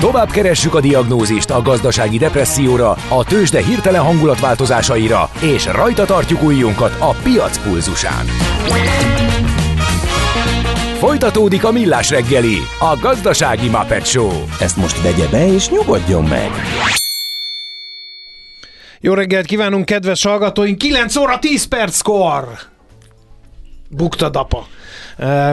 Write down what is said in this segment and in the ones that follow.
Tovább keressük a diagnózist a gazdasági depresszióra, a tőzsde hirtelen hangulatváltozásaira, és rajta tartjuk ujjunkat a piac pulzusán. Folytatódik a Millás reggeli, a gazdasági Muppet Show. Ezt most vegye be és nyugodjon meg! Jó reggelt kívánunk, kedves hallgatóink! 9 óra 10 perckor! Bukta dapa. Uh,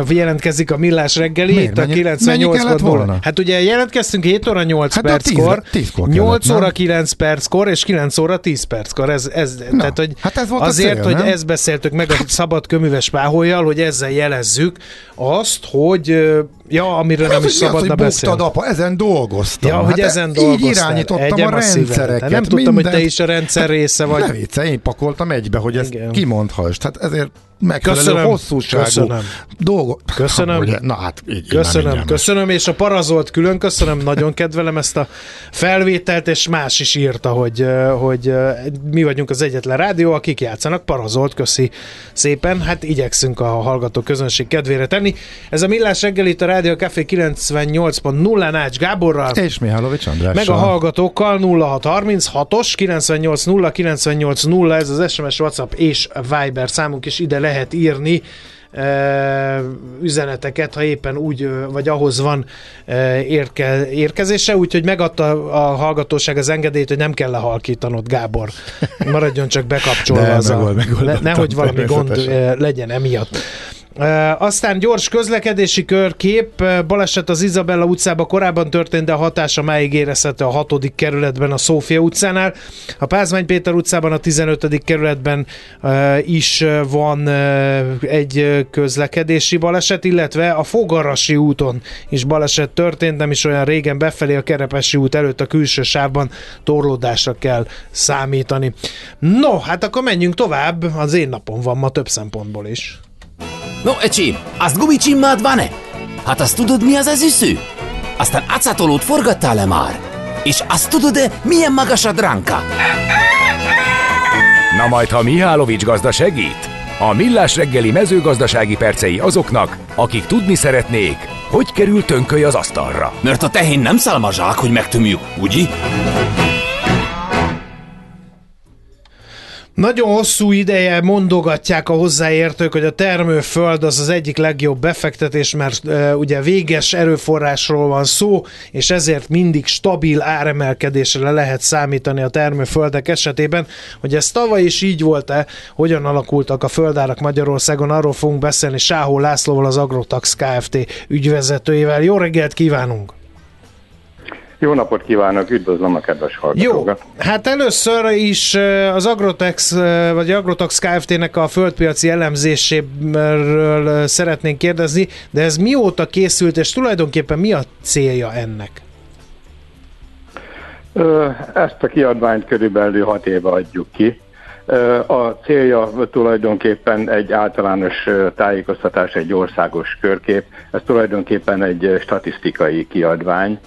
jelentkezik a Millás reggeli, Miért? itt a Mennyi- 98 mennyi kellett volna? Hát ugye jelentkeztünk 7 óra 8 Hát perckor, 10 10-kor 8 kellett, óra nem? 9 perckor és 9 óra 10 perckor. Ez, ez, Na, tehát, hogy hát ez volt azért, cél, hogy nem? ezt beszéltük meg a szabad köműves páholyjal, hogy ezzel jelezzük azt, hogy ja, amiről nem Az, is szabadna beszélni. apa, ezen dolgoztam. Ja, hogy ezen Így dolgoztál. irányítottam Egyem a szívedre. rendszereket. Nem tudtam, hogy te mindent. is a rendszer része vagy. Ne viccelj, én pakoltam egybe, hogy ezt Igen. kimondhass. Tehát ezért megfelelő Köszönöm, hosszúságú köszönöm. dolgok. Köszönöm. Ugye, na hát, így, így Köszönöm, köszönöm, és a Parazolt külön köszönöm, nagyon kedvelem ezt a felvételt, és más is írta, hogy, hogy mi vagyunk az egyetlen rádió, akik játszanak, Parazolt, köszi szépen, hát igyekszünk a hallgató közönség kedvére tenni. Ez a Millás reggel itt a Rádió Café 98.0 Nács Gáborral, És Mihálovics Andrással. meg a hallgatókkal 0636-os 980 980 ez az SMS, WhatsApp és Viber számunk is ide lehet írni e, üzeneteket, ha éppen úgy, vagy ahhoz van e, érke, érkezése, úgyhogy megadta a hallgatóság az engedélyt, hogy nem kell lehalkítanod, Gábor. Maradjon csak bekapcsolva De, az a, megold- ne, nehogy valami gond e, legyen emiatt. Aztán gyors közlekedési körkép, baleset az Izabella utcában korábban történt, de a hatása máig érezhető a 6. kerületben a Szófia utcánál. A Pázmány Péter utcában a 15. kerületben is van egy közlekedési baleset, illetve a Fogarasi úton is baleset történt, nem is olyan régen befelé a Kerepesi út előtt a külső sávban torlódásra kell számítani. No, hát akkor menjünk tovább, az én napom van ma több szempontból is. No, ecsim, azt gumicsimmád van-e? Hát azt tudod, mi az az üsző? Aztán acatolót forgattál-e már? És azt tudod-e, milyen magas a dránka? Na majd, ha Mihálovics gazda segít? A Millás reggeli mezőgazdasági percei azoknak, akik tudni szeretnék, hogy kerül tönköly az asztalra. Mert a tehén nem szálmazsák, hogy megtömjük, ugye? Nagyon hosszú ideje mondogatják a hozzáértők, hogy a termőföld az az egyik legjobb befektetés, mert e, ugye véges erőforrásról van szó, és ezért mindig stabil áremelkedésre le lehet számítani a termőföldek esetében. Hogy ez tavaly is így volt-e, hogyan alakultak a földárak Magyarországon, arról fogunk beszélni Sáhó Lászlóval, az Agrotax Kft. ügyvezetőjével. Jó reggelt kívánunk! Jó napot kívánok, üdvözlöm a kedves Jó, hallgatókat. hát először is az Agrotex, vagy Agrotax Kft-nek a földpiaci elemzéséről szeretnénk kérdezni, de ez mióta készült, és tulajdonképpen mi a célja ennek? Ezt a kiadványt körülbelül hat éve adjuk ki. A célja tulajdonképpen egy általános tájékoztatás, egy országos körkép. Ez tulajdonképpen egy statisztikai kiadvány.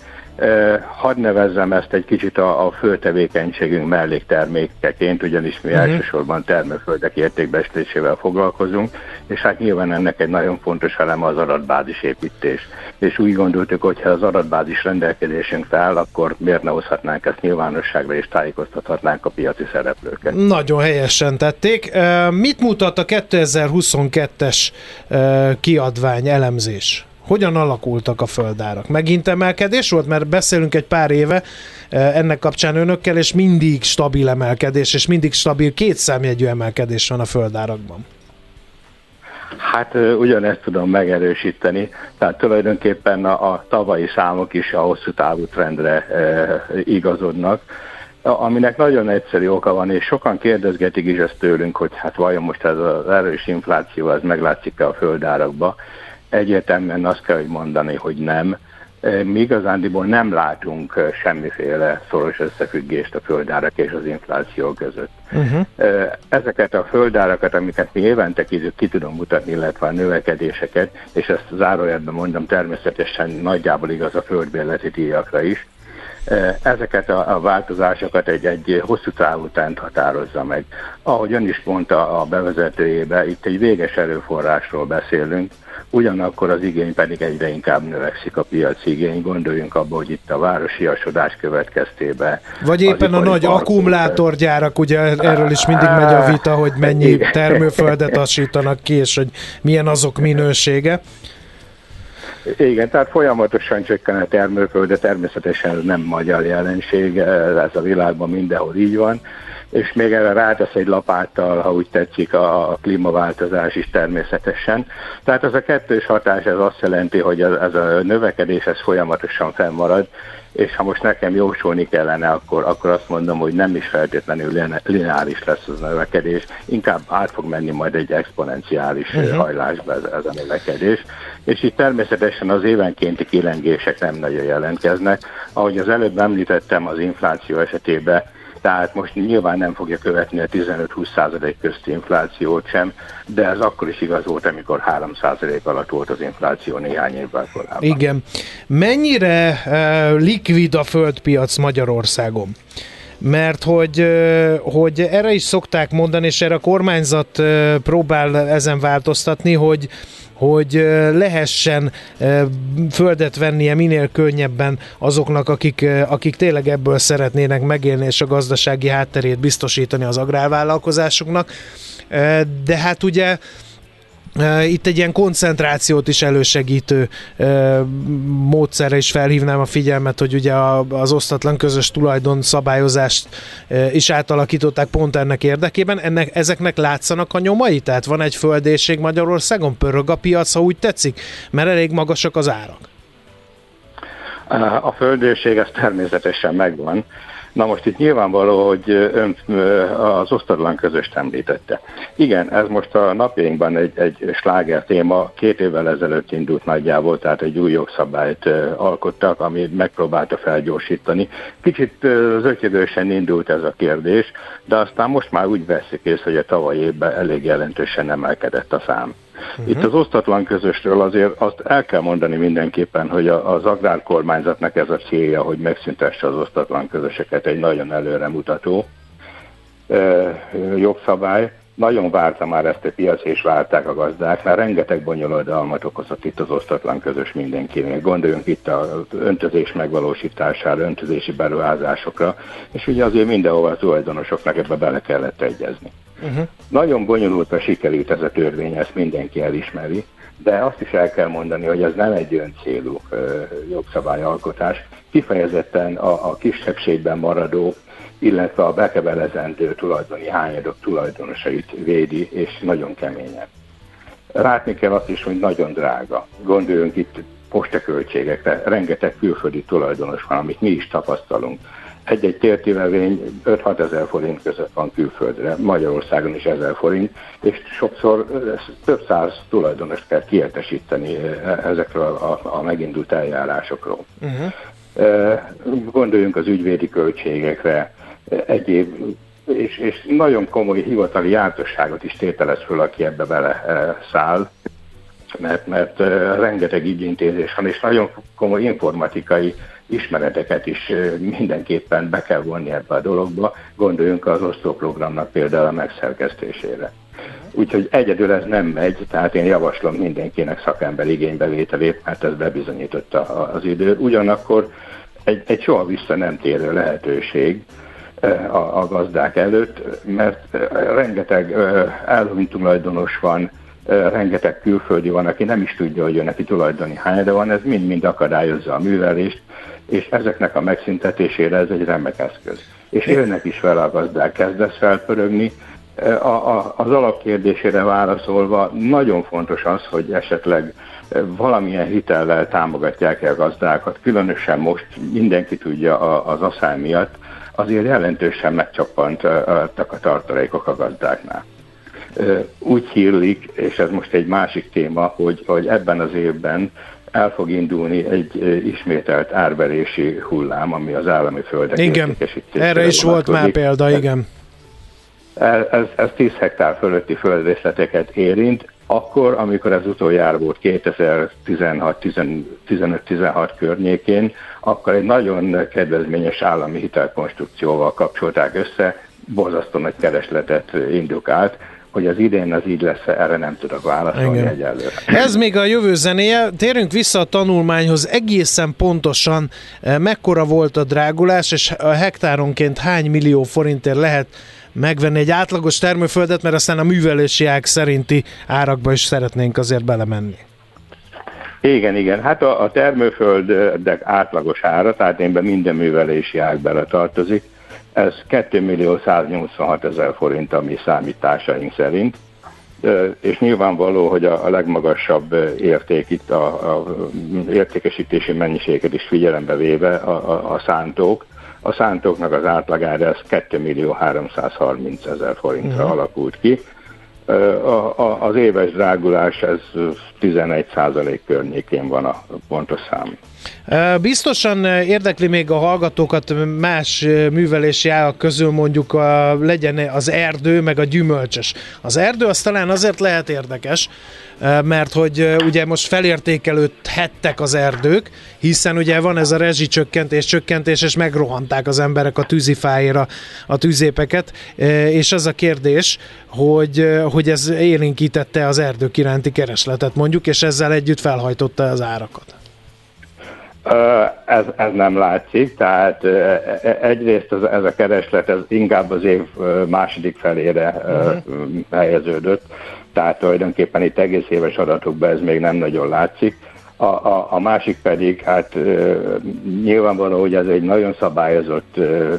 Hadd nevezzem ezt egy kicsit a, a főtevékenységünk melléktermékeként, ugyanis mi uh-huh. elsősorban termőföldek értékbesítésével foglalkozunk, és hát nyilván ennek egy nagyon fontos eleme az adatbázis építés. És úgy gondoltuk, hogy ha az adatbázis rendelkezésünk fel, akkor miért ne hozhatnánk ezt nyilvánosságra, és tájékoztathatnánk a piaci szereplőket. Nagyon helyesen tették. Mit mutat a 2022-es eh, kiadvány elemzés? Hogyan alakultak a földárak? Megint emelkedés volt, mert beszélünk egy pár éve eh, ennek kapcsán önökkel, és mindig stabil emelkedés, és mindig stabil kétszámjegyű emelkedés van a földárakban. Hát ugyanezt tudom megerősíteni, tehát tulajdonképpen a, a tavalyi számok is a hosszú távú trendre e, igazodnak, aminek nagyon egyszerű oka van, és sokan kérdezgetik is ezt tőlünk, hogy hát vajon most ez az erős infláció, ez meglátszik-e a földárakba. Egyértelműen azt kell, hogy mondani, hogy nem. Mi igazándiból nem látunk semmiféle szoros összefüggést a földárak és az infláció között. Uh-huh. Ezeket a földárakat, amiket mi évente ki, tudunk mutatni, illetve a növekedéseket, és ezt zárójelben mondom, természetesen nagyjából igaz a földbérleti díjakra is, ezeket a, a változásokat egy, egy hosszú távú tent határozza meg. Ahogy ön is mondta a bevezetőjébe, itt egy véges erőforrásról beszélünk, ugyanakkor az igény pedig egyre inkább növekszik a piaci igény. Gondoljunk abba, hogy itt a asodás következtében. Vagy éppen a nagy parkunk, akkumulátorgyárak, ugye erről is mindig megy a vita, hogy mennyi termőföldet asítanak ki, és hogy milyen azok minősége. Igen, tehát folyamatosan csökken a termőföld, de természetesen ez nem magyar jelenség, ez a világban mindenhol így van és még erre rátesz egy lapáttal, ha úgy tetszik, a klímaváltozás is természetesen. Tehát ez a kettős hatás, ez azt jelenti, hogy ez, a növekedés ez folyamatosan fennmarad, és ha most nekem jósolni kellene, akkor, akkor azt mondom, hogy nem is feltétlenül lineáris lesz az növekedés, inkább át fog menni majd egy exponenciális uh-huh. hajlásba ez, ez a növekedés. És itt természetesen az évenkénti kilengések nem nagyon jelentkeznek. Ahogy az előbb említettem, az infláció esetében tehát most nyilván nem fogja követni a 15-20% közti inflációt sem, de ez akkor is igaz volt, amikor 3% alatt volt az infláció néhány évvel korábban. Igen. Mennyire uh, likvid a földpiac Magyarországon? mert hogy, hogy erre is szokták mondani, és erre a kormányzat próbál ezen változtatni, hogy hogy lehessen földet vennie minél könnyebben azoknak, akik, akik tényleg ebből szeretnének megélni, és a gazdasági hátterét biztosítani az agrárvállalkozásoknak. De hát ugye itt egy ilyen koncentrációt is elősegítő módszerre is felhívnám a figyelmet, hogy ugye az osztatlan közös tulajdon szabályozást is átalakították pont ennek érdekében. Ennek, ezeknek látszanak a nyomai? Tehát van egy földészség Magyarországon, pörög a piac, ha úgy tetszik, mert elég magasak az árak. A földészség ez természetesen megvan. Na most itt nyilvánvaló, hogy ön az osztatlan közöst említette. Igen, ez most a napjainkban egy, egy sláger téma, két évvel ezelőtt indult nagyjából, tehát egy új jogszabályt alkottak, ami megpróbálta felgyorsítani. Kicsit zötyögősen indult ez a kérdés, de aztán most már úgy veszik észre, hogy a tavaly évben elég jelentősen emelkedett a szám. Uh-huh. Itt az osztatlan közösről azért azt el kell mondani mindenképpen, hogy az agrárkormányzatnak ez a célja, hogy megszüntesse az osztatlan közöseket egy nagyon előremutató jogszabály. Nagyon várta már ezt a piac, és várták a gazdák, mert rengeteg bonyolodalmat okozott itt az osztatlan közös mindenkinek. Gondoljunk itt a öntözés megvalósítására, öntözési beruházásokra, és ugye azért mindenhova a tulajdonosoknak ebbe bele kellett egyezni. Uh-huh. Nagyon bonyolultan sikerült ez a törvény, ezt mindenki elismeri, de azt is el kell mondani, hogy ez nem egy ön célú ö, jogszabályalkotás, kifejezetten a, a kisebbségben maradó, illetve a bekebelezendő tulajdoni hányadok tulajdonosait védi, és nagyon keményen. Látni kell azt is, hogy nagyon drága. Gondoljunk itt postaköltségekre, rengeteg külföldi tulajdonos van, amit mi is tapasztalunk egy-egy tértilevény 5-6 ezer forint között van külföldre, Magyarországon is ezer forint, és sokszor több száz tulajdonost kell kiértesíteni ezekről a, a megindult eljárásokról. Uh-huh. Gondoljunk az ügyvédi költségekre, egyéb és, és nagyon komoly hivatali jártosságot is tételez föl, aki ebbe bele száll, mert, mert rengeteg ügyintézés van, és nagyon komoly informatikai ismereteket is mindenképpen be kell vonni ebbe a dologba. Gondoljunk az osztóprogramnak például a megszerkesztésére. Úgyhogy egyedül ez nem megy, tehát én javaslom mindenkinek szakember igénybevételét, mert ez bebizonyította az idő. Ugyanakkor egy, egy soha vissza nem térő lehetőség a, a gazdák előtt, mert rengeteg elhunyt tulajdonos van, rengeteg külföldi van, aki nem is tudja, hogy ő neki tulajdoni hány, de van, ez mind-mind akadályozza a művelést, és ezeknek a megszüntetésére ez egy remek eszköz. És élnek is vele a gazdák, kezdesz felpörögni. A, a, az alapkérdésére válaszolva nagyon fontos az, hogy esetleg valamilyen hitellel támogatják el gazdákat, különösen most mindenki tudja az asszály miatt, azért jelentősen megcsappantak a tartalékok a gazdáknál. Úgy hírlik, és ez most egy másik téma, hogy, hogy ebben az évben el fog indulni egy ismételt árverési hullám, ami az állami földek Igen, erre is volt már példa, igen. Ez, ez, ez 10 hektár fölötti földrészleteket érint, akkor, amikor ez utoljára volt 2016-15-16 környékén, akkor egy nagyon kedvezményes állami hitelkonstrukcióval kapcsolták össze, borzasztó nagy keresletet indukált, hogy az idén az így lesz, erre nem tudok válaszolni Igen. egyelőre. Ez még a jövő zenéje. Térjünk vissza a tanulmányhoz. Egészen pontosan eh, mekkora volt a drágulás, és a hektáronként hány millió forintért lehet megvenni egy átlagos termőföldet, mert aztán a művelési ág szerinti árakba is szeretnénk azért belemenni. Igen, igen. Hát a, a termőföldek átlagos ára, tehát én be minden művelési ág bele tartozik, ez 2 millió 186 ezer forint a mi számításaink szerint, és nyilvánvaló, hogy a, legmagasabb érték itt a, a értékesítési mennyiséget is figyelembe véve a, a, a szántók. A szántóknak az átlagára ez 2 millió 330 ezer forintra uh-huh. alakult ki. Az éves drágulás ez 11 százalék környékén van a pontos szám. Biztosan érdekli még a hallgatókat más művelési ágak közül mondjuk a, legyen az erdő, meg a gyümölcsös. Az erdő az talán azért lehet érdekes, mert hogy ugye most felértékelődhettek az erdők, hiszen ugye van ez a rezsicsökkentés, csökkentés, és megrohanták az emberek a tűzifáira a tűzépeket, és az a kérdés, hogy, hogy ez élénkítette az erdők iránti keresletet mondjuk, és ezzel együtt felhajtotta az árakat. Ez, ez nem látszik, tehát egyrészt ez, ez a kereslet ez inkább az év második felére uh-huh. helyeződött, tehát tulajdonképpen itt egész éves adatokban ez még nem nagyon látszik. A, a, a másik pedig, hát nyilvánvaló, hogy ez egy nagyon szabályozott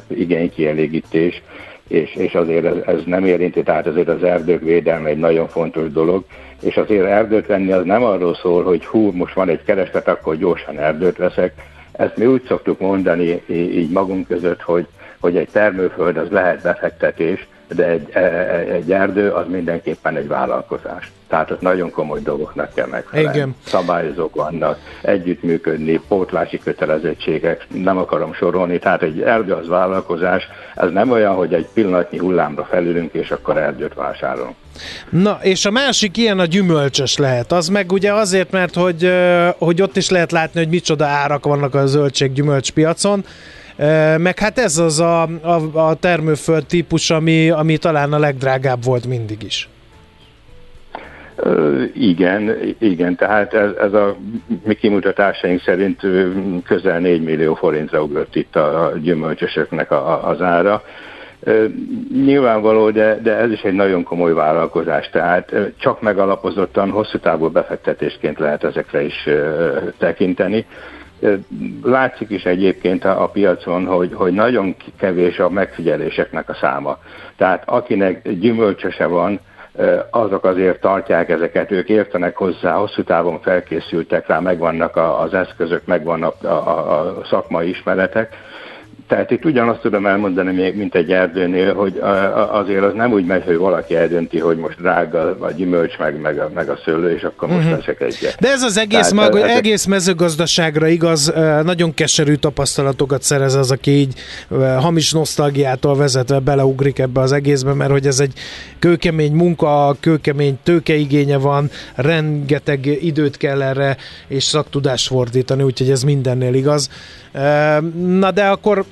igénykielégítés, és, és azért ez, ez nem érinti, tehát azért az erdők védelme egy nagyon fontos dolog, és azért erdőt venni az nem arról szól, hogy hú, most van egy kereslet, akkor gyorsan erdőt veszek. Ezt mi úgy szoktuk mondani így magunk között, hogy, hogy egy termőföld az lehet befektetés, de egy, e, e, egy erdő az mindenképpen egy vállalkozás. Tehát ott nagyon komoly dolgoknak kell megfelelni. Igen. Szabályozók vannak, együttműködni, pótlási kötelezettségek, nem akarom sorolni, tehát egy erdő az vállalkozás, ez nem olyan, hogy egy pillanatnyi hullámra felülünk, és akkor erdőt vásárolunk. Na, és a másik ilyen a gyümölcsös lehet. Az meg ugye azért, mert hogy, hogy ott is lehet látni, hogy micsoda árak vannak a zöldség-gyümölcs piacon, meg hát ez az a, a, a termőföld típus, ami, ami talán a legdrágább volt mindig is. Igen, igen, tehát ez, ez a mi kimutatásaink szerint közel 4 millió forintra ugrott itt a gyümölcsösöknek a, az ára. Nyilvánvaló, de, de ez is egy nagyon komoly vállalkozás, tehát csak megalapozottan hosszú távú befektetésként lehet ezekre is tekinteni. Látszik is egyébként a, piacon, hogy, hogy nagyon kevés a megfigyeléseknek a száma. Tehát akinek gyümölcsöse van, azok azért tartják ezeket, ők értenek hozzá, hosszú távon felkészültek rá, megvannak az eszközök, megvannak a, a, a szakmai ismeretek, tehát itt ugyanazt tudom elmondani még, mint egy erdőnél, hogy azért az nem úgy megy, hogy valaki eldönti, hogy most drága a gyümölcs, meg, meg, a, meg a szőlő, és akkor most uh-huh. veszek egyet. De ez az egész, Tehát, maga, ezek... egész mezőgazdaságra igaz, nagyon keserű tapasztalatokat szerez az, aki így hamis nosztalgiától vezetve beleugrik ebbe az egészbe, mert hogy ez egy kőkemény munka, kőkemény tőkeigénye van, rengeteg időt kell erre, és szaktudást fordítani, úgyhogy ez mindennél igaz. Na de akkor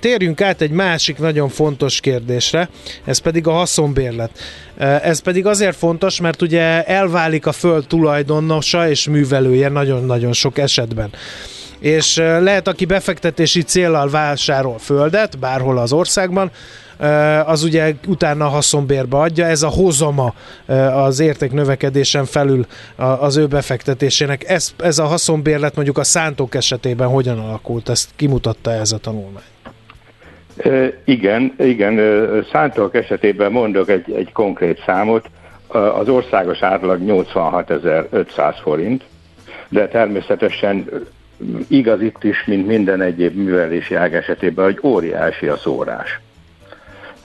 térjünk át egy másik nagyon fontos kérdésre, ez pedig a haszonbérlet. Ez pedig azért fontos, mert ugye elválik a föld tulajdonosa és művelője nagyon-nagyon sok esetben és lehet, aki befektetési célral vásárol földet, bárhol az országban, az ugye utána a haszonbérbe adja, ez a hozama az érték növekedésen felül az ő befektetésének. Ez, ez a haszonbérlet mondjuk a szántók esetében hogyan alakult, ezt kimutatta ez a tanulmány? Igen, igen, szántók esetében mondok egy, egy konkrét számot. Az országos átlag 86.500 forint, de természetesen igaz itt is, mint minden egyéb művelési ág esetében, hogy óriási a szórás.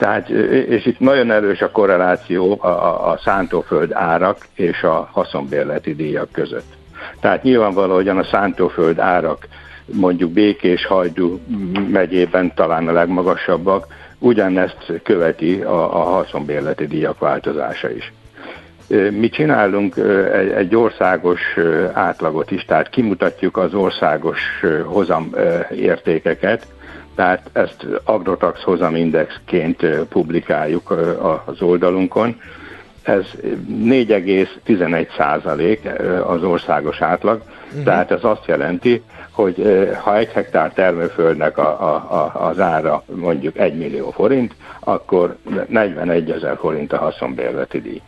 Tehát, és itt nagyon erős a korreláció a, a, a szántóföld árak és a haszonbérleti díjak között. Tehát nyilvánvalóan a szántóföld árak mondjuk Békés Hajdú megyében talán a legmagasabbak, ugyanezt követi a, a haszonbérleti díjak változása is. Mi csinálunk egy, egy országos átlagot is, tehát kimutatjuk az országos hozam értékeket, tehát ezt Agrotax hozamindexként publikáljuk az oldalunkon. Ez 4,11 százalék az országos átlag, uh-huh. tehát ez azt jelenti, hogy ha egy hektár termőföldnek a, a, a, az ára mondjuk 1 millió forint, akkor 41 ezer forint a haszonbérleti díj.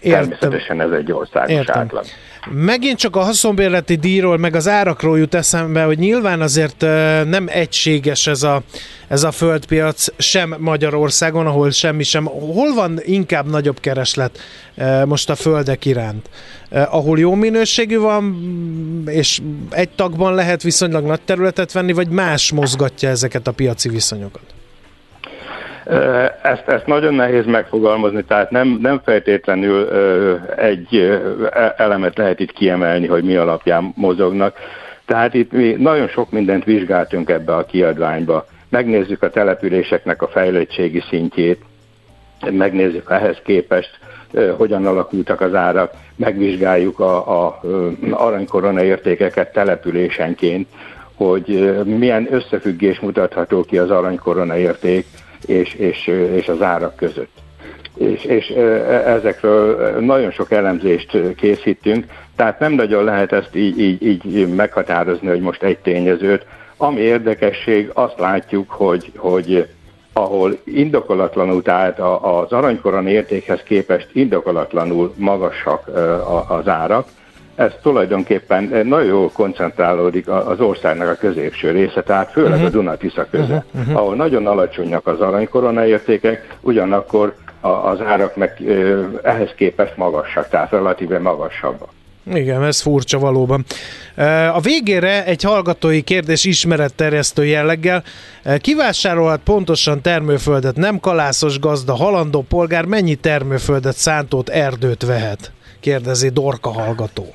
Értem. Természetesen ez egy országos Értem. átlag. Megint csak a haszonbérleti díjról, meg az árakról jut eszembe, hogy nyilván azért nem egységes ez a, ez a földpiac sem Magyarországon, ahol semmi sem. Hol van inkább nagyobb kereslet most a földek iránt? Ahol jó minőségű van, és egy tagban lehet viszonylag nagy területet venni, vagy más mozgatja ezeket a piaci viszonyokat? Ezt, ezt nagyon nehéz megfogalmazni, tehát nem, nem feltétlenül egy elemet lehet itt kiemelni, hogy mi alapján mozognak. Tehát itt mi nagyon sok mindent vizsgáltunk ebbe a kiadványba. Megnézzük a településeknek a fejlettségi szintjét, megnézzük ehhez képest, hogyan alakultak az árak, megvizsgáljuk a, a aranykorona értékeket településenként, hogy milyen összefüggés mutatható ki az aranykorona érték és, és, és az árak között. És, és ezekről nagyon sok elemzést készítünk, tehát nem nagyon lehet ezt így, így, így meghatározni, hogy most egy tényezőt. Ami érdekesség, azt látjuk, hogy, hogy ahol indokolatlanul, tehát az aranykoron értékhez képest indokolatlanul magasak az árak, ez tulajdonképpen nagyon jól koncentrálódik az országnak a középső része, tehát főleg uh-huh. a mhm. Dunatisza köze, uh-huh. ahol nagyon alacsonyak az aranykorona értékek, ugyanakkor az árak meg ehhez képest magasak, tehát relatíve magasabbak. Igen, ez furcsa valóban. A végére egy hallgatói kérdés ismeretterjesztő jelleggel. Kivásárolhat pontosan termőföldet, nem kalászos gazda, halandó polgár mennyi termőföldet, szántót, erdőt vehet? Kérdezi Dorka hallgató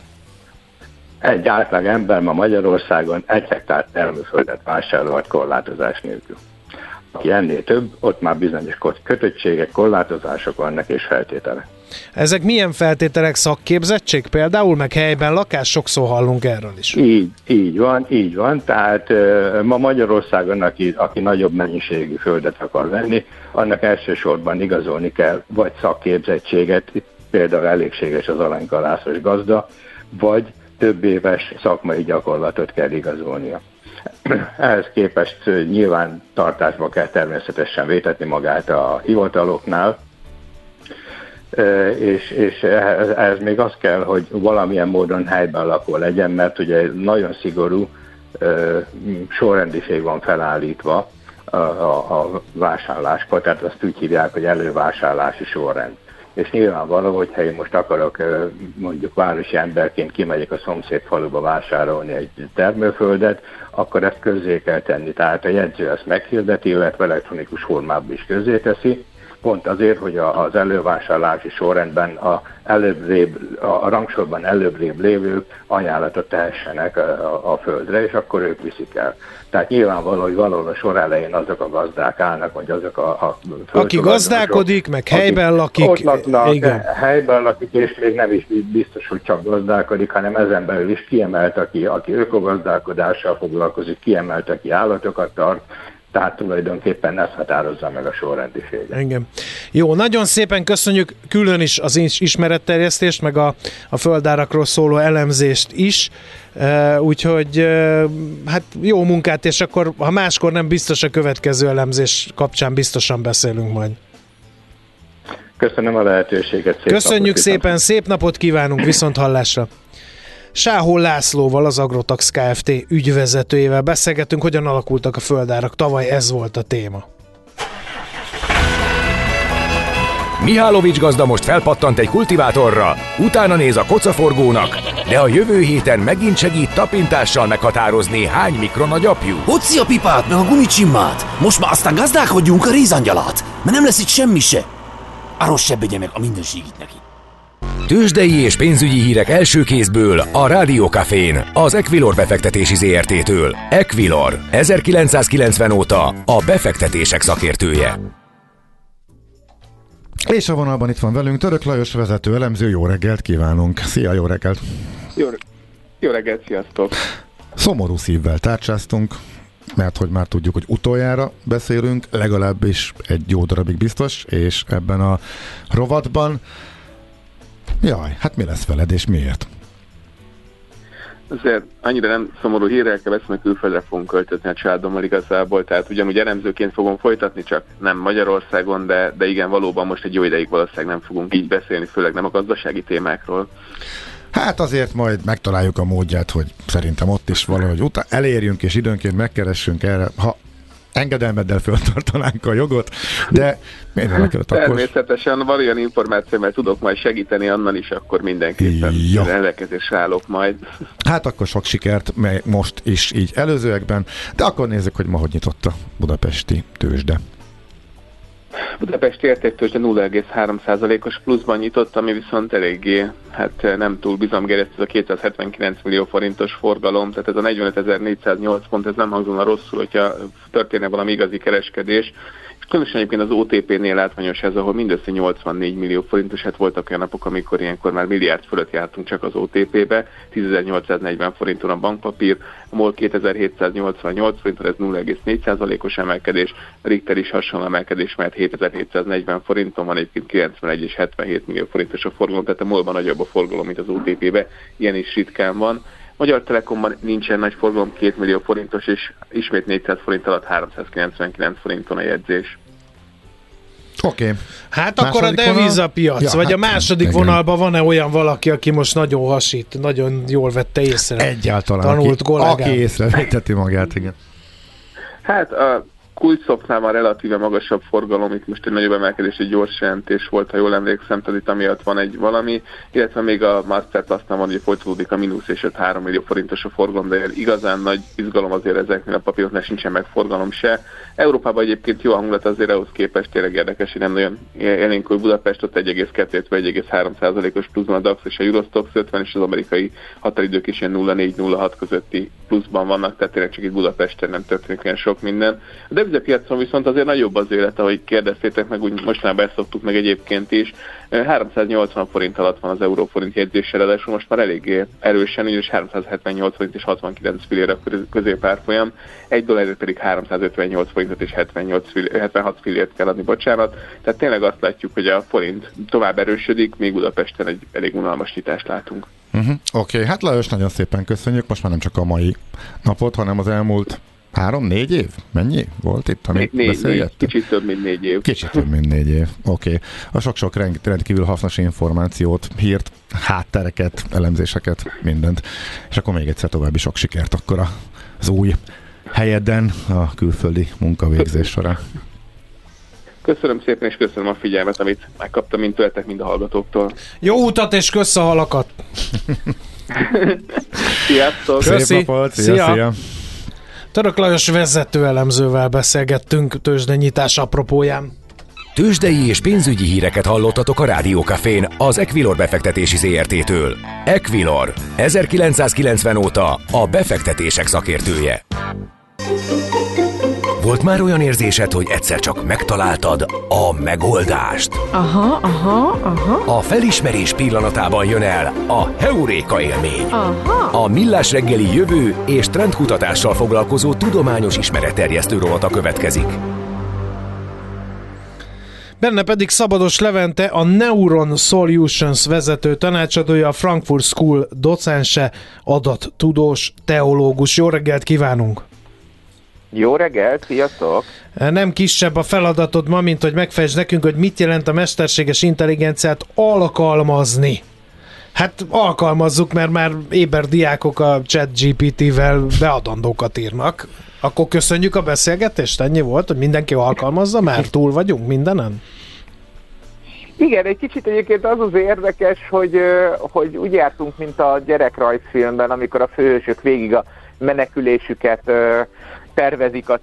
egy átlag ember ma Magyarországon egy hektár termőföldet vásárolhat korlátozás nélkül. Aki ennél több, ott már bizonyos kötöttségek, korlátozások vannak és feltételek. Ezek milyen feltételek, szakképzettség például, meg helyben lakás? Sokszor hallunk erről is. Így, így van, így van. Tehát ma Magyarországon, aki, aki nagyobb mennyiségű földet akar venni, annak elsősorban igazolni kell vagy szakképzettséget, itt például elégséges az aranykalászos gazda, vagy több éves szakmai gyakorlatot kell igazolnia. Ehhez képest nyilván tartásba kell természetesen vétetni magát a hivataloknál, és, és ehhez, ehhez még az kell, hogy valamilyen módon helyben lakó legyen, mert ugye nagyon szigorú sorrendiség van felállítva a, a, a vásárláskor, tehát azt úgy hívják, hogy elővásárlási sorrend és nyilvánvaló, hogyha én most akarok mondjuk városi emberként kimegyek a szomszéd faluba vásárolni egy termőföldet, akkor ezt közzé kell tenni. Tehát a jegyző ezt meghirdeti, illetve elektronikus formában is közzé teszi, pont azért, hogy az elővásárlási sorrendben a, előbbrébb, a rangsorban előbbrébb lévők ajánlatot tehessenek a, a földre, és akkor ők viszik el. Tehát nyilvánvaló, hogy valahol a sor elején azok a gazdák állnak, vagy azok a, a Aki gazdálkodik, meg helyben lakik. Ott laknak, igen. helyben lakik, és még nem is biztos, hogy csak gazdálkodik, hanem ezen belül is kiemelt, aki, aki ökogazdálkodással foglalkozik, kiemelt, aki állatokat tart, tehát tulajdonképpen ez határozza meg a sorrendiséget. Engem. Jó, nagyon szépen köszönjük külön is az ismeretterjesztést, meg a, a földárakról szóló elemzést is, uh, úgyhogy uh, hát jó munkát, és akkor ha máskor nem biztos a következő elemzés kapcsán biztosan beszélünk majd. Köszönöm a lehetőséget. Szép Köszönjük szépen, szép napot kívánunk, viszont hallásra. Sáhol Lászlóval, az Agrotax Kft. ügyvezetőjével beszélgetünk, hogyan alakultak a földárak. Tavaly ez volt a téma. Mihálovics gazda most felpattant egy kultivátorra, utána néz a kocaforgónak, de a jövő héten megint segít tapintással meghatározni, hány mikron a gyapjú. Hoci a pipát, meg a gumicsimmát! Most már aztán gazdálkodjunk a rézangyalát, mert nem lesz itt semmi se. Arról se meg a mindenségit neki. Tőzsdei és pénzügyi hírek első kézből a Rádiókafén, az Equilor befektetési ZRT-től. Equilor, 1990 óta a befektetések szakértője. És a vonalban itt van velünk Török Lajos vezető elemző, jó reggelt kívánunk. Szia, jó reggelt! Jó, jó reggelt, sziasztok! Szomorú szívvel tárcsáztunk, mert hogy már tudjuk, hogy utoljára beszélünk, legalábbis egy jó darabig biztos, és ebben a rovatban jaj, hát mi lesz veled, és miért? Azért annyira nem szomorú hírrel kell beszélni, külföldre fogunk költözni a családommal igazából, tehát ugyanúgy elemzőként fogom folytatni, csak nem Magyarországon, de, de igen, valóban most egy jó ideig valószínűleg nem fogunk így beszélni, főleg nem a gazdasági témákról. Hát azért majd megtaláljuk a módját, hogy szerintem ott is valahogy utána elérjünk, és időnként megkeressünk erre, ha engedelmeddel föltartanánk a jogot, de miért akkor... Természetesen van olyan információ, mert tudok majd segíteni annan is, akkor mindenképpen ja. rendelkezésre állok majd. Hát akkor sok sikert most is így előzőekben, de akkor nézzük, hogy ma hogy nyitott a budapesti tőzsde. Budapest értéktőzsde 0,3%-os pluszban nyitott, ami viszont eléggé hát nem túl bizamgeresztő, ez a 279 millió forintos forgalom, tehát ez a 45.408 pont, ez nem hangzóna rosszul, hogyha történne valami igazi kereskedés. Különösen egyébként az OTP-nél látványos ez, ahol mindössze 84 millió forintos, hát voltak olyan napok, amikor ilyenkor már milliárd fölött jártunk csak az OTP-be, 10.840 forinton a bankpapír, a MOL 2788 forinton, ez 0,4%-os emelkedés, a Richter is hasonló emelkedés, mert 7740 forinton van egyébként 91 és 77 millió forintos a forgalom, tehát a MOL-ban nagyobb a forgalom, mint az OTP-be, ilyen is ritkán van. Magyar Telekomban nincsen nagy forgalom, 2 millió forintos, és ismét 400 forint alatt 399 forinton a jegyzés. Oké. Okay. Hát akkor a devizapiac, ja, vagy hát, a második igen. vonalban van-e olyan valaki, aki most nagyon hasít, nagyon jól vette észre? Egyáltalán. Tanult aki, aki észrevéteti magát, igen. Hát a kulcsszoknál van relatíve magasabb forgalom, itt most egy nagyobb emelkedés, egy gyors jelentés volt, ha jól emlékszem, tehát itt amiatt van egy valami, illetve még a Masterplastnál van, hogy folytatódik a mínusz és 5-3 millió forintos a forgalom, de igazán nagy izgalom azért ezeknél a papíroknál sincsen meg forgalom se. Európában egyébként jó hangulat azért ahhoz képest tényleg érdekes, hogy nem nagyon élénk, hogy Budapest ott 1,2-1,3%-os pluszban a DAX és a Eurostox 50 és az amerikai határidők is ilyen 0,4-0,6 közötti pluszban vannak, tehát tényleg csak itt Budapesten nem történik olyan sok minden. De devizapiacon viszont azért nagyobb az élet, ahogy kérdeztétek meg, úgy mostanában ezt szoktuk meg egyébként is. 380 forint alatt van az euróforint jegyzéssel, de most már eléggé erősen, ugyanis 378 forint és 69 fillér a középárfolyam, egy dollárért pedig 358 forintot és 78 fillér, 76 fillért kell adni, bocsánat. Tehát tényleg azt látjuk, hogy a forint tovább erősödik, még Budapesten egy elég unalmas nyitást látunk. Uh-huh. Oké, okay. hát Lajos, nagyon szépen köszönjük. Most már nem csak a mai napot, hanem az elmúlt Három-négy év? Mennyi volt itt, amit négy, beszélgettünk? Négy, kicsit több, mint négy év. Kicsit több, mint négy év. Oké. Okay. A sok-sok rend, rendkívül hasznos információt, hírt, háttereket, elemzéseket, mindent. És akkor még egyszer további sok sikert akkor az új helyeden a külföldi munkavégzés során. Köszönöm szépen, és köszönöm a figyelmet, amit megkaptam mind tőletek, mind a hallgatóktól. Jó utat, és kösz a halakat! Sziasztok! Köszi. Szép napot! Szia, szia! szia. Török Lajos vezető elemzővel beszélgettünk tőzsdenyítás apropóján. Tőzsdei és pénzügyi híreket hallottatok a Rádiókafén az Equilor befektetési ZRT-től. Equilor, 1990 óta a befektetések szakértője. Volt már olyan érzésed, hogy egyszer csak megtaláltad a megoldást? Aha, aha, aha. A felismerés pillanatában jön el a Heuréka élmény. Aha. A Millás reggeli jövő és trendkutatással foglalkozó tudományos ismeretterjesztő rovata következik. Benne pedig Szabados Levente, a Neuron Solutions vezető tanácsadója, a Frankfurt School docense, adattudós, teológus. Jó reggelt kívánunk! Jó reggelt, sziasztok! Nem kisebb a feladatod ma, mint hogy megfejtsd nekünk, hogy mit jelent a mesterséges intelligenciát alkalmazni. Hát alkalmazzuk, mert már éber diákok a chat GPT-vel beadandókat írnak. Akkor köszönjük a beszélgetést, ennyi volt, hogy mindenki alkalmazza, mert túl vagyunk mindenen? Igen, egy kicsit egyébként az az érdekes, hogy, hogy úgy jártunk, mint a gyerekrajzfilmben, amikor a főhősök végig a menekülésüket tervezik a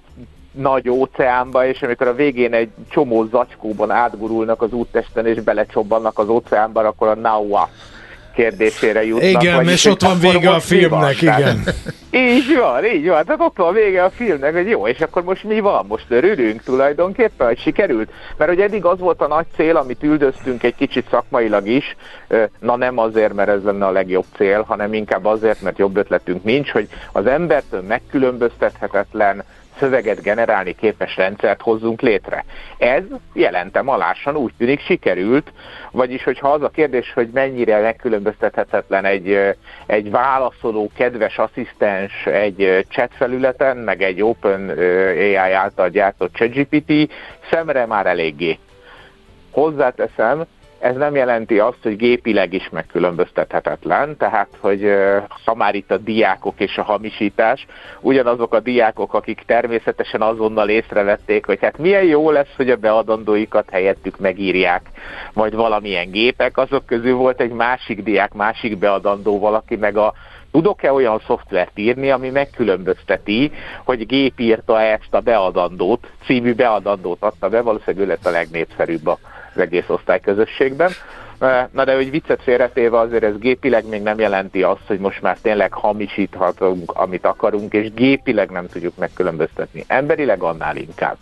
nagy óceánba, és amikor a végén egy csomó zacskóban átgurulnak az úttesten, és belecsobbannak az óceánba, akkor a Naua kérdésére jutnak. Igen, és ott van vége a van? filmnek, Tehát- igen. Így van, így van. Tehát ott van vége a filmnek, hogy jó, és akkor most mi van? Most örülünk tulajdonképpen, hogy sikerült? Mert hogy eddig az volt a nagy cél, amit üldöztünk egy kicsit szakmailag is, na nem azért, mert ez lenne a legjobb cél, hanem inkább azért, mert jobb ötletünk nincs, hogy az embertől megkülönböztethetetlen, szöveget generálni képes rendszert hozzunk létre. Ez jelentem alásan úgy tűnik sikerült, vagyis hogyha az a kérdés, hogy mennyire megkülönböztethetetlen egy, egy válaszoló, kedves asszisztens egy chat felületen, meg egy Open AI által gyártott ChatGPT, szemre már eléggé. Hozzáteszem, ez nem jelenti azt, hogy gépileg is megkülönböztethetetlen, tehát, hogy ha már itt a diákok és a hamisítás, ugyanazok a diákok, akik természetesen azonnal észrevették, hogy hát milyen jó lesz, hogy a beadandóikat helyettük megírják, majd valamilyen gépek, azok közül volt egy másik diák, másik beadandó valaki, meg a Tudok-e olyan szoftvert írni, ami megkülönbözteti, hogy gép írta ezt a beadandót, című beadandót adta be, valószínűleg ő lett a legnépszerűbb az egész osztályközösségben. Na de hogy viccet félretéve azért ez gépileg még nem jelenti azt, hogy most már tényleg hamisíthatunk, amit akarunk, és gépileg nem tudjuk megkülönböztetni. Emberileg annál inkább.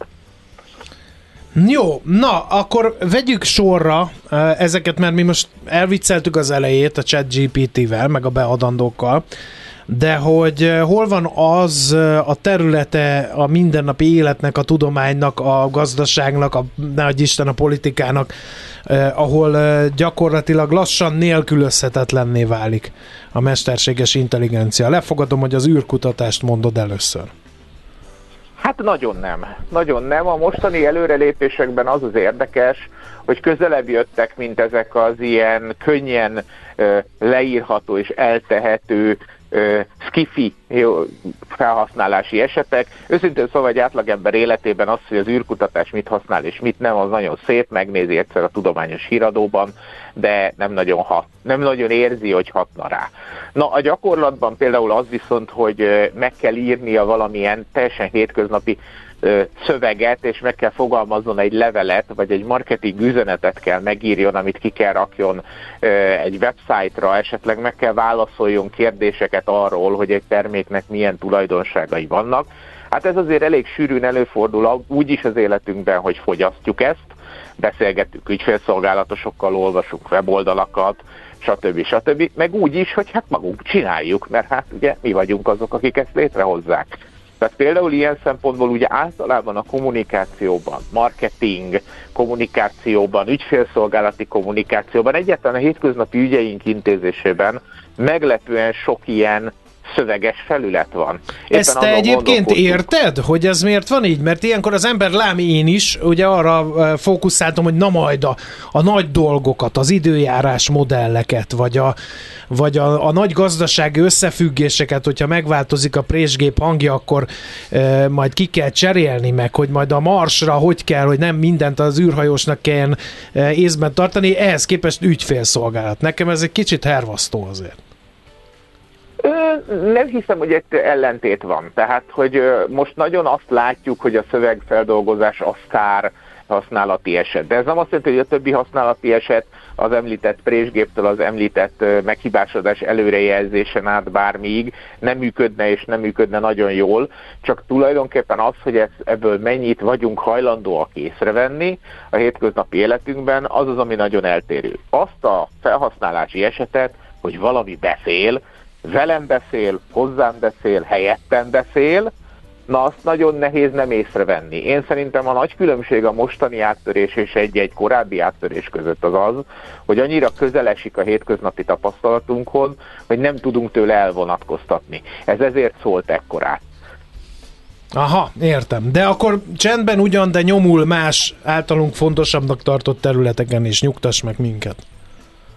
Jó, na, akkor vegyük sorra ezeket, mert mi most elvicceltük az elejét a chat GPT-vel, meg a beadandókkal, de hogy eh, hol van az eh, a területe a mindennapi életnek, a tudománynak, a gazdaságnak, a nagy Isten a politikának, eh, ahol eh, gyakorlatilag lassan nélkülözhetetlenné válik a mesterséges intelligencia. Lefogadom, hogy az űrkutatást mondod először. Hát nagyon nem. Nagyon nem. A mostani előrelépésekben az az érdekes, hogy közelebb jöttek, mint ezek az ilyen könnyen leírható és eltehető skifi felhasználási esetek. Őszintén szóval egy átlagember életében az, hogy az űrkutatás mit használ és mit nem, az nagyon szép, megnézi egyszer a tudományos híradóban, de nem nagyon hat, nem nagyon érzi, hogy hatna rá. Na, a gyakorlatban például az viszont, hogy meg kell írnia valamilyen teljesen hétköznapi szöveget, és meg kell fogalmazzon egy levelet, vagy egy marketing üzenetet kell megírjon, amit ki kell rakjon egy websájtra, esetleg meg kell válaszoljon kérdéseket arról, hogy egy terméknek milyen tulajdonságai vannak. Hát ez azért elég sűrűn előfordul úgy is az életünkben, hogy fogyasztjuk ezt, beszélgetünk ügyfélszolgálatosokkal, olvasunk weboldalakat, stb. stb. Meg úgy is, hogy hát magunk csináljuk, mert hát ugye mi vagyunk azok, akik ezt létrehozzák. Tehát például ilyen szempontból ugye általában a kommunikációban, marketing kommunikációban, ügyfélszolgálati kommunikációban, egyáltalán a hétköznapi ügyeink intézésében meglepően sok ilyen szöveges felület van. Éppen Ezt te egyébként érted, hogy ez miért van így? Mert ilyenkor az ember lám én is, ugye arra fókuszáltam, hogy na majd a, a nagy dolgokat, az időjárás modelleket, vagy a, vagy a, a nagy gazdasági összefüggéseket, hogyha megváltozik a présgép hangja, akkor e, majd ki kell cserélni meg, hogy majd a marsra hogy kell, hogy nem mindent az űrhajósnak kelljen észben tartani, ehhez képest ügyfélszolgálat. Nekem ez egy kicsit hervasztó azért. Nem hiszem, hogy egy ellentét van. Tehát, hogy most nagyon azt látjuk, hogy a szövegfeldolgozás a sztár használati eset. De ez nem azt jelenti, hogy a többi használati eset az említett présgéptől az említett meghibásodás előrejelzésen át bármiig nem működne és nem működne nagyon jól, csak tulajdonképpen az, hogy ez, ebből mennyit vagyunk hajlandóak észrevenni a hétköznapi életünkben, az az, ami nagyon eltérő. Azt a felhasználási esetet, hogy valami beszél, velem beszél, hozzám beszél, helyettem beszél, na azt nagyon nehéz nem észrevenni. Én szerintem a nagy különbség a mostani áttörés és egy-egy korábbi áttörés között az az, hogy annyira közel a hétköznapi tapasztalatunkhoz, hogy nem tudunk tőle elvonatkoztatni. Ez ezért szólt ekkorát. Aha, értem. De akkor csendben ugyan, de nyomul más általunk fontosabbnak tartott területeken is. Nyugtass meg minket.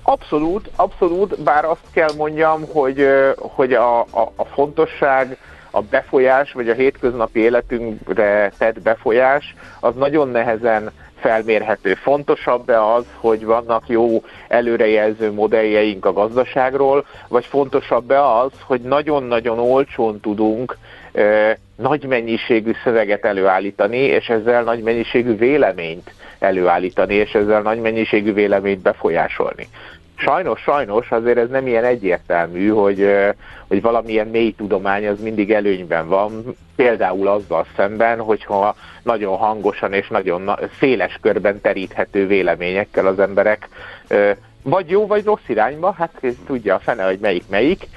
Abszolút, abszolút, bár azt kell mondjam, hogy, hogy a, a, a fontosság, a befolyás, vagy a hétköznapi életünkre tett befolyás, az nagyon nehezen felmérhető. Fontosabb-e az, hogy vannak jó előrejelző modelljeink a gazdaságról, vagy fontosabb-e az, hogy nagyon-nagyon olcsón tudunk ö, nagy mennyiségű szöveget előállítani, és ezzel nagy mennyiségű véleményt előállítani, és ezzel nagy mennyiségű véleményt befolyásolni. Sajnos, sajnos azért ez nem ilyen egyértelmű, hogy, hogy valamilyen mély tudomány az mindig előnyben van, például azzal szemben, hogyha nagyon hangosan és nagyon széles körben teríthető véleményekkel az emberek vagy jó, vagy rossz irányba, hát tudja a fene, hogy melyik melyik,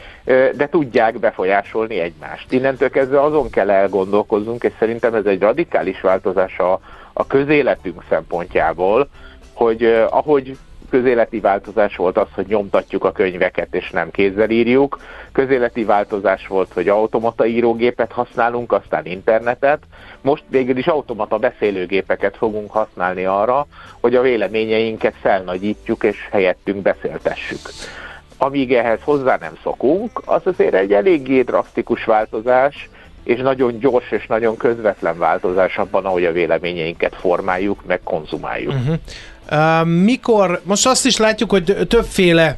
de tudják befolyásolni egymást. Innentől kezdve azon kell elgondolkozzunk, és szerintem ez egy radikális változás a, a közéletünk szempontjából, hogy ahogy közéleti változás volt az, hogy nyomtatjuk a könyveket és nem kézzel írjuk. Közéleti változás volt, hogy automata írógépet használunk, aztán internetet. Most végül is automata beszélőgépeket fogunk használni arra, hogy a véleményeinket felnagyítjuk és helyettünk beszéltessük. Amíg ehhez hozzá nem szokunk, az azért egy eléggé drasztikus változás, és nagyon gyors és nagyon közvetlen változás abban, ahogy a véleményeinket formáljuk, meg konzumáljuk. Uh-huh. Mikor, most azt is látjuk, hogy többféle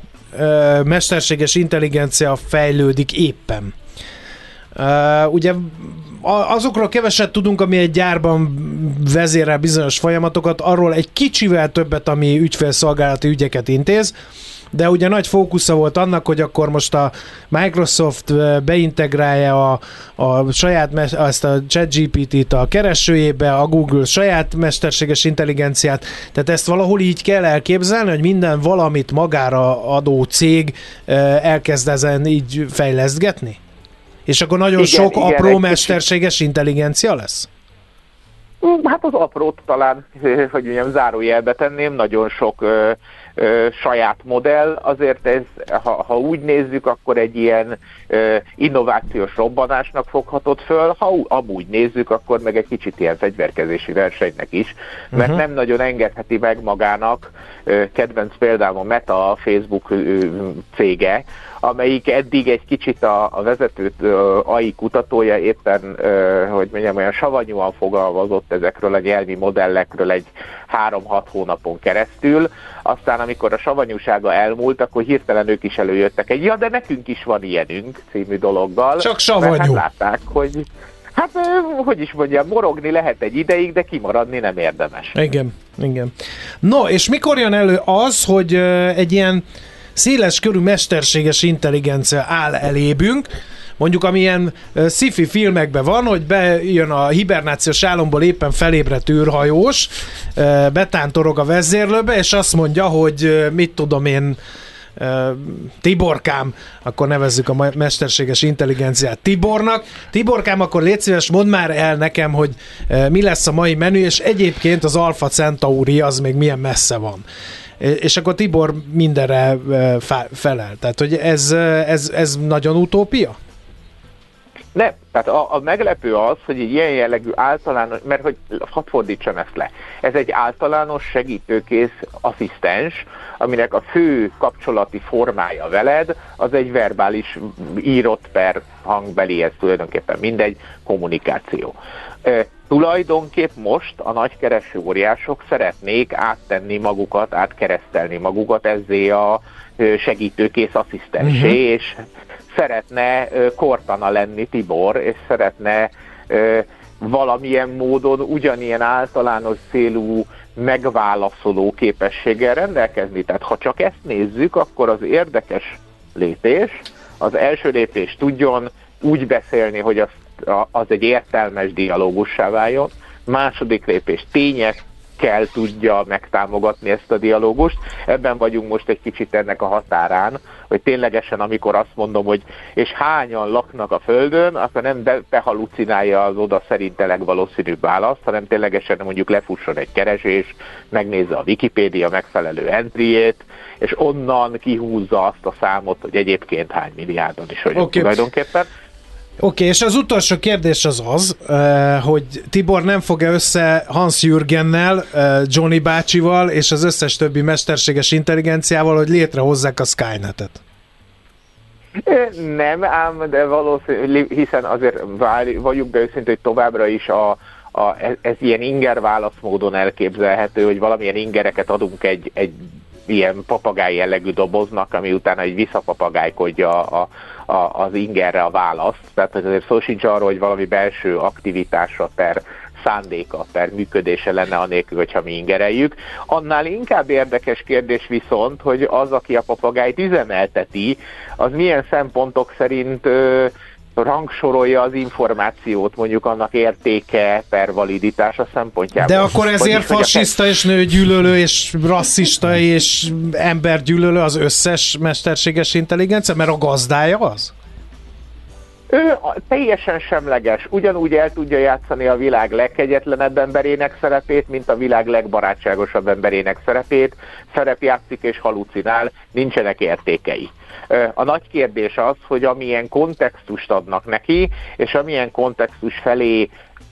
mesterséges intelligencia fejlődik éppen. Ugye azokról keveset tudunk, ami egy gyárban vezérel bizonyos folyamatokat, arról egy kicsivel többet, ami ügyfélszolgálati ügyeket intéz de ugye nagy fókusza volt annak, hogy akkor most a Microsoft beintegrálja a, a saját, ezt a ChatGPT-t a keresőjébe, a Google saját mesterséges intelligenciát, tehát ezt valahol így kell elképzelni, hogy minden valamit magára adó cég elkezd ezen így fejlesztgetni? És akkor nagyon igen, sok igen, apró mesterséges kicsit. intelligencia lesz? Hát az aprót talán, hogy mondjam, zárójelbe tenném, nagyon sok ö, saját modell, azért ez, ha, ha úgy nézzük, akkor egy ilyen ö, innovációs robbanásnak foghatott föl, ha amúgy nézzük, akkor meg egy kicsit ilyen fegyverkezési versenynek is, mert uh-huh. nem nagyon engedheti meg magának, ö, kedvenc például a Meta, a Facebook ö, cége, amelyik eddig egy kicsit a, a vezető AI kutatója éppen, hogy mondjam, olyan savanyúan fogalmazott ezekről a nyelvi modellekről egy három-hat hónapon keresztül, aztán amikor a savanyúsága elmúlt, akkor hirtelen ők is előjöttek egy, ja, de nekünk is van ilyenünk című dologgal. Csak savanyú. Mert hát látták, hogy Hát, hogy is mondjam, morogni lehet egy ideig, de kimaradni nem érdemes. Igen, igen. No, és mikor jön elő az, hogy egy ilyen széles körű mesterséges intelligencia áll elébünk, mondjuk amilyen sci-fi filmekben van, hogy bejön a hibernációs álomból éppen felébredt űrhajós, betántorog a vezérlőbe, és azt mondja, hogy mit tudom én, Tiborkám, akkor nevezzük a mesterséges intelligenciát Tibornak. Tiborkám, akkor légy szíves, mondd már el nekem, hogy mi lesz a mai menü, és egyébként az Alpha Centauri az még milyen messze van és akkor Tibor mindenre felel. Tehát, hogy ez, ez, ez nagyon utópia? Nem, tehát a, a meglepő az, hogy egy ilyen jellegű általános, mert hogy hadd fordítsam ezt le, ez egy általános segítőkész asszisztens, aminek a fő kapcsolati formája veled, az egy verbális írott per hangbeli, ez tulajdonképpen mindegy, kommunikáció. Tulajdonképp most a nagy kereső óriások szeretnék áttenni magukat, átkeresztelni magukat ezzé a segítőkész asszisztensé, uh-huh. és szeretne kortana lenni Tibor, és szeretne valamilyen módon ugyanilyen általános célú megválaszoló képességgel rendelkezni. Tehát ha csak ezt nézzük, akkor az érdekes lépés, az első lépés tudjon úgy beszélni, hogy az, az egy értelmes dialógussá váljon, második lépés tények, kell tudja megtámogatni ezt a dialógust. Ebben vagyunk most egy kicsit ennek a határán, hogy ténylegesen amikor azt mondom, hogy és hányan laknak a Földön, akkor nem be, behalucinálja az oda szerinte legvalószínűbb választ, hanem ténylegesen mondjuk lefusson egy keresés, megnézze a Wikipédia megfelelő entryjét, és onnan kihúzza azt a számot, hogy egyébként hány milliárdon is vagyunk okay. tulajdonképpen. Oké, okay, és az utolsó kérdés az az, eh, hogy Tibor nem fog-e össze Hans Jürgennel, eh, Johnny bácsival és az összes többi mesterséges intelligenciával, hogy létrehozzák a Skynetet? Nem, ám, de valószínű, hiszen azért várj, vagyunk be őszintén, hogy továbbra is a, a, ez, ez ilyen inger válaszmódon elképzelhető, hogy valamilyen ingereket adunk egy, egy ilyen papagáj jellegű doboznak, ami utána egy visszapapagájkodja a, a, az ingerre a választ. Tehát azért szó sincs arról, hogy valami belső aktivitásra per szándéka per működése lenne anélkül, hogyha mi ingereljük. Annál inkább érdekes kérdés viszont, hogy az, aki a papagájt üzemelteti, az milyen szempontok szerint ö, rangsorolja az információt, mondjuk annak értéke per validitása szempontjából. De akkor ezért Vagyis, fasiszta és nőgyűlölő és rasszista és embergyűlölő az összes mesterséges intelligencia, mert a gazdája az? Ő teljesen semleges, ugyanúgy el tudja játszani a világ legkegyetlenebb emberének szerepét, mint a világ legbarátságosabb emberének szerepét, szerepjátszik és halucinál, nincsenek értékei. A nagy kérdés az, hogy amilyen kontextust adnak neki, és amilyen kontextus felé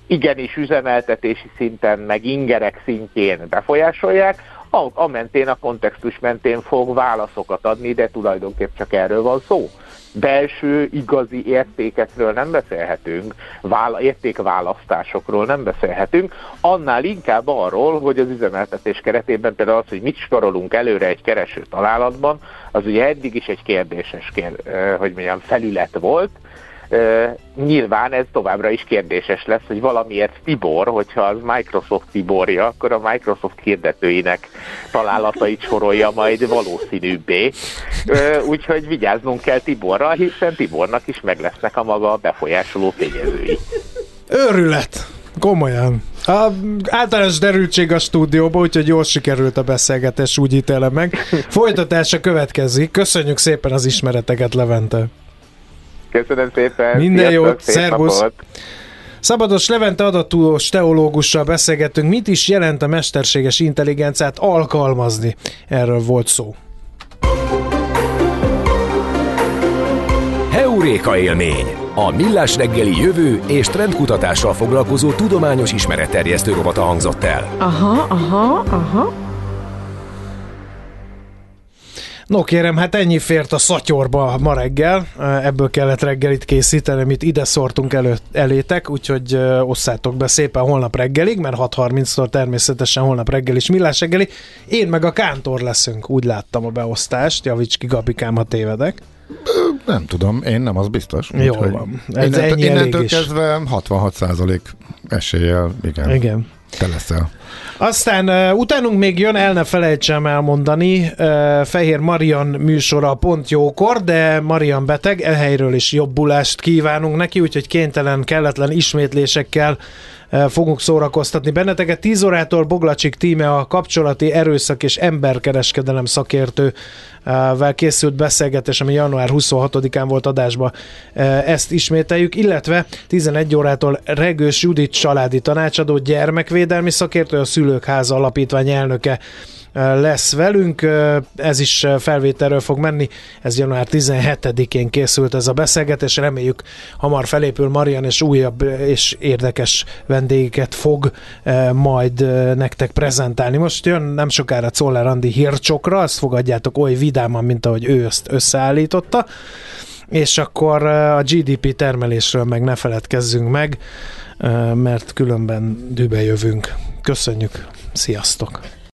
igenis üzemeltetési szinten, meg ingerek szintjén befolyásolják, a, a mentén, a kontextus mentén fog válaszokat adni, de tulajdonképp csak erről van szó. Belső, igazi értékekről nem beszélhetünk, vála, értékválasztásokról nem beszélhetünk, annál inkább arról, hogy az üzemeltetés keretében például az, hogy mit sorolunk előre egy kereső találatban, az ugye eddig is egy kérdéses, kér, hogy mondjam, felület volt, nyilván ez továbbra is kérdéses lesz, hogy valamiért Tibor, hogyha az Microsoft Tiborja, akkor a Microsoft hirdetőinek találatait sorolja majd valószínűbbé. Úgyhogy vigyáznunk kell Tiborra, hiszen Tibornak is meg lesznek a maga befolyásoló tényezői. Őrület! Komolyan. A általános derültség a stúdióban, úgyhogy jól sikerült a beszélgetés, úgy ítélem meg. Folytatása következik. Köszönjük szépen az ismereteket, Levente. Köszönöm szépen! Minden sziasztok, jót, szép szervusz. napot. Szabados Levente adatudós teológussal beszélgettünk, mit is jelent a mesterséges intelligenciát alkalmazni. Erről volt szó. Heuréka élmény. A Millás reggeli jövő és trendkutatással foglalkozó tudományos ismeretterjesztő rovata hangzott el. Aha, aha, aha. No kérem, hát ennyi fért a szatyorba ma reggel, ebből kellett reggelit készíteni, amit ide szortunk elő, elétek, úgyhogy osszátok be szépen holnap reggelig, mert 6.30-tól természetesen holnap reggel is millás reggeli. Én meg a kántor leszünk, úgy láttam a beosztást, javíts ki Gabikám, ha tévedek. Nem tudom, én nem, az biztos. Úgyhogy van. Ez innentől, ennyi elég innentől is. kezdve 66% eséllyel, igen, Igen. Te leszel. Aztán uh, utánunk még jön, el ne felejtsem elmondani, uh, Fehér Marian műsora pont jókor, de Marian beteg, e helyről is jobbulást kívánunk neki, úgyhogy kénytelen, kelletlen ismétlésekkel fogunk szórakoztatni benneteket. 10 órától Boglacsik tíme a kapcsolati erőszak és emberkereskedelem szakértő vel készült beszélgetés, ami január 26-án volt adásba, ezt ismételjük, illetve 11 órától Regős Judit családi tanácsadó, gyermekvédelmi szakértő, a Szülők Háza Alapítvány elnöke lesz velünk, ez is felvételről fog menni, ez január 17-én készült ez a beszélgetés, reméljük hamar felépül Marian, és újabb és érdekes vendégeket fog majd nektek prezentálni. Most jön nem sokára Czoller Andi hírcsokra, azt fogadjátok oly vidáman, mint ahogy ő ezt összeállította, és akkor a GDP termelésről meg ne feledkezzünk meg, mert különben dübe jövünk. Köszönjük, sziasztok!